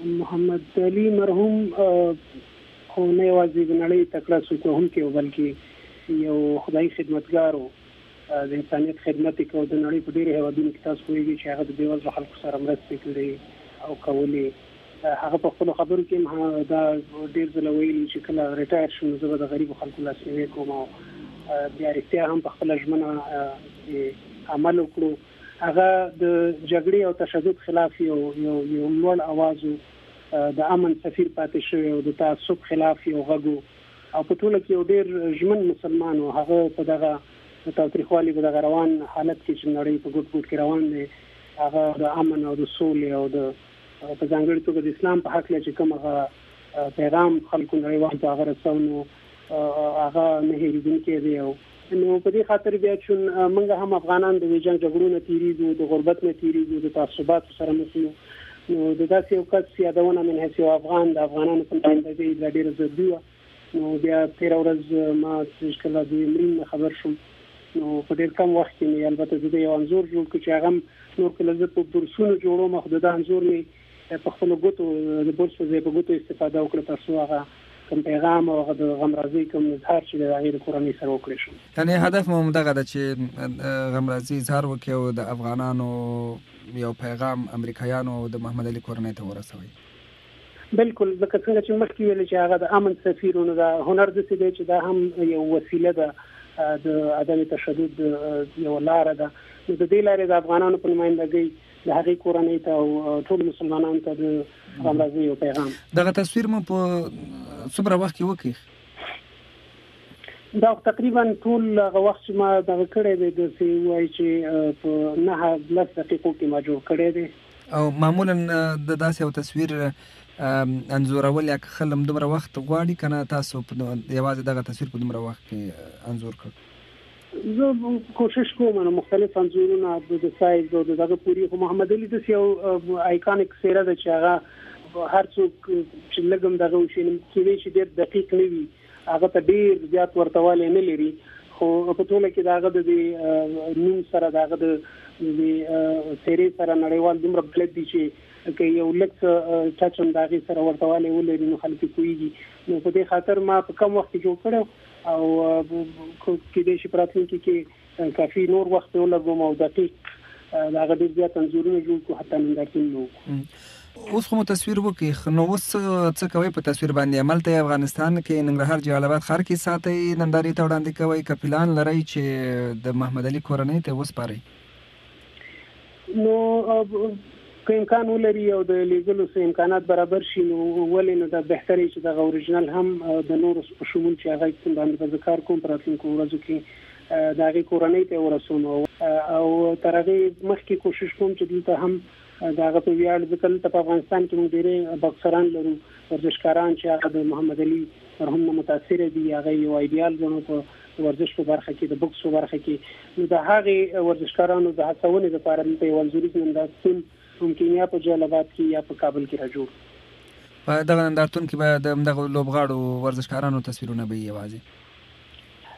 محمد علي مرحوم خو نه یوازې د نړۍ تکړه سوک وهونکی و، بلکې یو خدایي خدمتګار و، د انسانیت خدمت یې کاوه، د نړۍ په ډېرو هېوادونو کې تاسو پوهېږئ چې هغه د بېوزلو خلکو سره مرستې کړي او کولې. هغه په خپلو خبرو کې هم دا ډېر ځله ویلي چې کله ریټایر شم نو زه به د غریبو خلکو لاسنیوی کوم او بیا رښتیا هم په خپله ژمنه یې عمل وکړو. هغه د جګړې او تشدد خلاف یو یو لوړ اواز و، د امن سفیر پاتې شوی او د تعصب خلاف یو غږ و او په ټوله کې یو ډېر ژمن مسلمان و. هغه په دغه د تاوتریخوالي په دغه روان حالت کې چې نړۍ په ګوټ ګوټ کې روان دی، هغه د امن او د سولې او د په ځانګړې توګه د اسلام په هکله چې کوم هغه پیغام خلکو نړیوالو ته هغه رسو نو هغه نه هېرېدونکی دی او نو په دې خاطر بیا چون موږ هم افغانان د ویجاڼ جګړو نه تیریږو، د غربت نه تیریږو، د تعصباتو سره مخ یو، نو د داسې یو کس یادونه من حیث یو افغان د افغانانو په نماینده ګۍ دا ډیره ضروري وه، نو بیا تیره ورځ ما چې کله د مړینې نه خبر شوم نو په ډیر کم وخت کې مې البته دده یو انځور جوړ کړ چې هغه هم نور کله زه په برسونو جوړوم خو دده انځور مې په خپلو ګوتو د برس په ځای په ګوتو استفاده وکړه تر څو هغه کوم پیغام او هغه د غمرازۍ کوم اظهار چې د هغې د کورنۍ سره وکړی شم. یعنې هدف مو همدغه ده چې غمرازي اظهار وکړئ او د افغانانو یو پیغام امریکایانو او د محمد علي کورنۍ ته ورسوئ. بلکل، لکه څنګه چې مې مخکې ویل چې هغه د امن سفیر و نو دا هنر داسې دی چې دا هم یو وسیله ده د عدم تشدد یوه لاره ده نو د دې لارې د افغانانو په نمایندګۍ د هغې کورنۍ ته او ټول مسلمانانو ته د غمرازۍ یو پیغام دغه تصویر مو په څومره وخت کې وکیخ دا تقریبا ټول هغه وخت چې ما دغه کړی دی د سی وای چې په نه لس دقیقو کې ما جوړ کړی دی او معمولا د داسې یو تصویر انزورول یا خلم دومره وخت غواړي کنه تاسو په یوازې دغه تصویر په دومره وخت کې انزور کړ زه کوشش کوم نو مختلف انځورونه د سایز او دغه پوری خو محمد علي د یو آیکانیک سیره ده چې هغه هر څوک چې لګم دغه وشي نو کېدای شي ډېر دقیق نه وي هغه ته ډېر زیات ورتوالی نه لري خو په ټوله کې داغه د نوم سره داغه د سیرې سره نړیوال دومره بلد دي چې که یو لکس ټچ هم داغه سره ورتواله ولري نو خلک کوي نو په دې خاطر ما په کم وخت جوړ کړو او کېدای شي په راتلونکي کې کافي نور وخت پرې ولګوم او دقیق د هغه ډېر زیات انځورونه جوړ کړو، حتی نندارتون نه وکړو. اوس خو مو تصویر وکیښ، نو اوس څه کوئ په تصویر باندې؟ هملته یې افغانستان کې ننګرهار جلال اباد ښار کې ساتئ، نندارې ته وړاندې کوئ که پلان لرئ چې د محمد علي کورنۍ ته یې وسپارئ؟ نو که امکان ولري او د لیږلو څه امکانات برابر شي نو ولې نه دا بهتري چې دغه اوریجنل هم د نورو په شمول چې هغه کوم باندې به زه کار کوم په راتلونکو ورځو کې د هغې کورنۍ ته ورسوم او تر هغې مخکې کوشش کوم چې دلته هم د هغه په ویاړ ځکه دلته په افغانستان کې موږ ډیری باکسران لرو ورزشکاران چې هغه د محمد علي مرحوم نه متاثره دي هغه یې یو ایډیال ګڼو په ورزش په برخه کې د بوکس په برخه کې نو د هغه ورزشکارانو د هڅونې لپاره دلته یو انځوریز نندارتون ممکن یا په جلال آباد کې یا په کابل کې را جوړ کړو په دغه نندارتون کې به د همدغو لوبغاړو ورزشکارانو تصویرونه به یې یوازې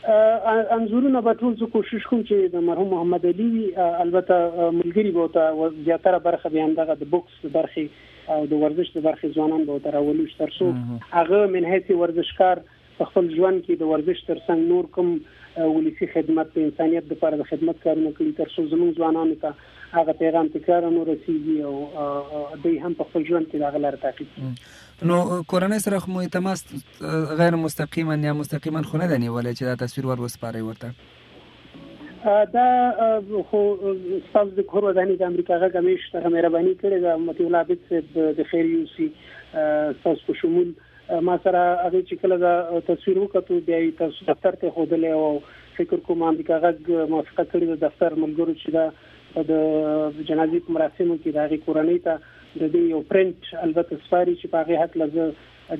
انځورونه به ټول زه کوشش کوم چې د مرحوم محمد علي وي البته ملګري به ته زیاتره برخه به هم دغه د بوکس د برخې او د ورزش د برخې ځوانان به تر اولو تر څو هغه من هیڅ ورزشکار په خپل ژوند کې د ورزش تر څنګ نور کوم ولسی خدمت د انسانيت لپاره د خدمت کارونه کوي تر څو زموږ ځوانانو ته هغه پیغام تکرار نو رسیږي او دوی هم په خپل ژوند کې دا غلار تعقیب کړي نو کورنۍ سره خو مو تماس غیر مستقیما یا مستقیما خو نه دی نیولی چې دا تصویر ور وسپارئ ورته دا خو ستاسو د کور ودانۍ د امریکا غږ همیش سره مهرباني کړې ده مطیع الله عابد صاحب د خیر یوسي ستاسو په شمول ما سره هغه چې کله دا تصویر وکړو بیا یې تاسو دفتر ته خودلې او فکر کوم امریکا غږ موافقه کړې ده دفتر ملګرو چې دا په د جنازې په مراسمو کې د هغې کورنۍ ته د دې یو پرنټ البته سپاري چې په هغې هکله زه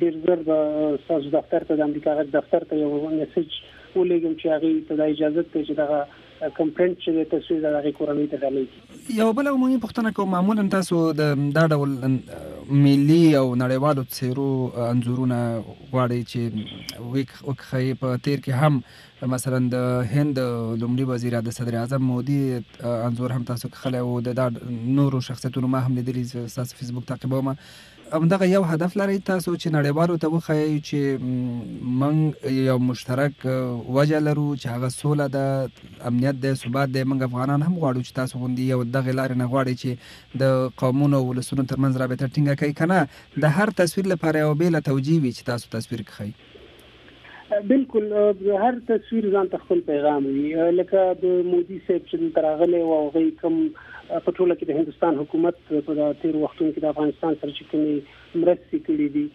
ډېر زر به ستاسو دفتر ته د امریکا غږ دفتر ته یو میسج ولېږم چې هغې ته دا اجازه دی چې دغه کوم پرنټ چې دی تصویر د هغې کورنۍ ته ډالۍ کړي. یوه بله عمومي پوښتنه کوم، معمولا تاسو د دا ډول ملي او نړیوالو څېرو انځورونه غواړئ چې وکښئ، په تېر کې هم مثلا د هند د لومړي وزیر او د صدر اعظم مودي انځور هم تاسو کښلی وو د دا نورو شخصیتونو ما هم لیدلی ستاسو فیسبوک تعقیبوم همدغه یو هدف لرئ تاسو چې نړیوالو ته وښایئ چې موږ یو مشترک وجه لرو چې هغه سوله ده امنیت دی ثبات دی موږ افغانان هم غواړو چې تاسو غوندي یو دغه لارې نه غواړئ چې د قومونو او ولسونو ترمنځ رابطه ټینګه کړئ که نه د هر تصویر لپاره یو بېله توجیه وي چې تاسو تصویر کښی بلکل هر تصویر ځان ته خپل پیغام وي لکه د مودي صاحب چې دلته راغلی او هغه کوم په ټوله کې د هندستان حکومت په تیر وختونو کې د افغانستان سره چې کومې مرستې کړې دي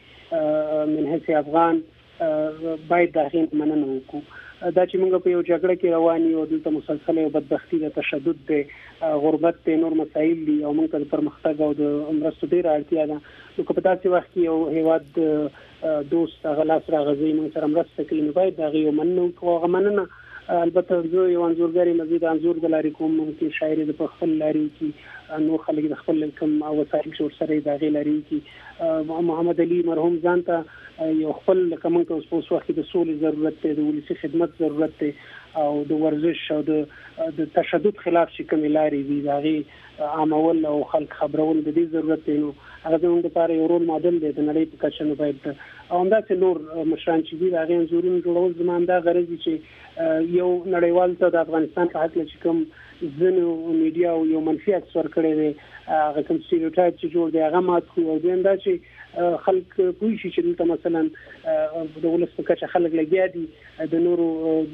من حیث افغان باید د هغې مننه وکړو دا چې موږ په یو جګړه کې روان یو دلته مسلسل یو بدبختی د تشدد دی غربت دی نور مسایل دي او موږ ته پرمختګ او د مرستو ډیر اړتیا ده نو که په داسې وخت کې یو هیواد دوست هغه لاس راغځي موږ سره مرسته کوي نو باید هغه یو مننه وکړو هغه مننه البته زه یو انزورګر یم زه د انزور د لارې کوم ممکن شاعر د خپل لارې کی نو خلک د خپل کم او وسایل چې ورسره د غې لارې کی محمد علي مرحوم ځان ته یو خپل کوم ته اوس په وخت کې د سولې ضرورت دی د ولسی خدمت ضرورت دی او د ورزش او د تشدد خلاف چې کوم لارې وي دا غي عامول او خلک خبرول د دې ضرورت دی نو هغه زموږ لپاره یو رول ماډل دی د نړۍ په کچه نو باید او همداسې نور مشران چې دي د هغې انځورونو جوړول زما همدا غرض دي چې یو نړیوال ته د افغانستان په هکله چې کوم ځینو میډیا او یو منفي عکس ورکړی دی هغه کوم سټیریوټایپ چې جوړ دی هغه مات کړو او دویم دا چې خلک پوه شي چې دلته مثلا د ولس په کچه خلک لګیا دي د نورو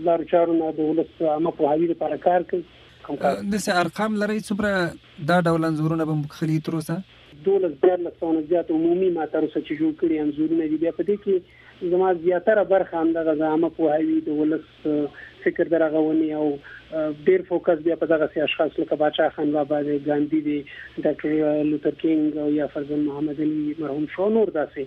لارو چارو نه د ولس عامه پوهاوي لپاره کار کوي داسې ارقام لرئ څومره دا ډول انځورونه به مو کښلي تر اوسه؟ دولس دیارلس سوه نه زیات عمومي ما تر اوسه چې جوړ کړي انځورونه دي، بیا په دې کې زما زیاتره برخه همدغه د عامه پوهاوي، د ولس فکر د رغونې او ډېر فوکس بیا په دغسې اشخاصو لکه باچا خان بابا دی، ګاندي دی، ډاکټر لوتر کینګ او یا فرزند محمد علي مرحوم شو او نور داسې.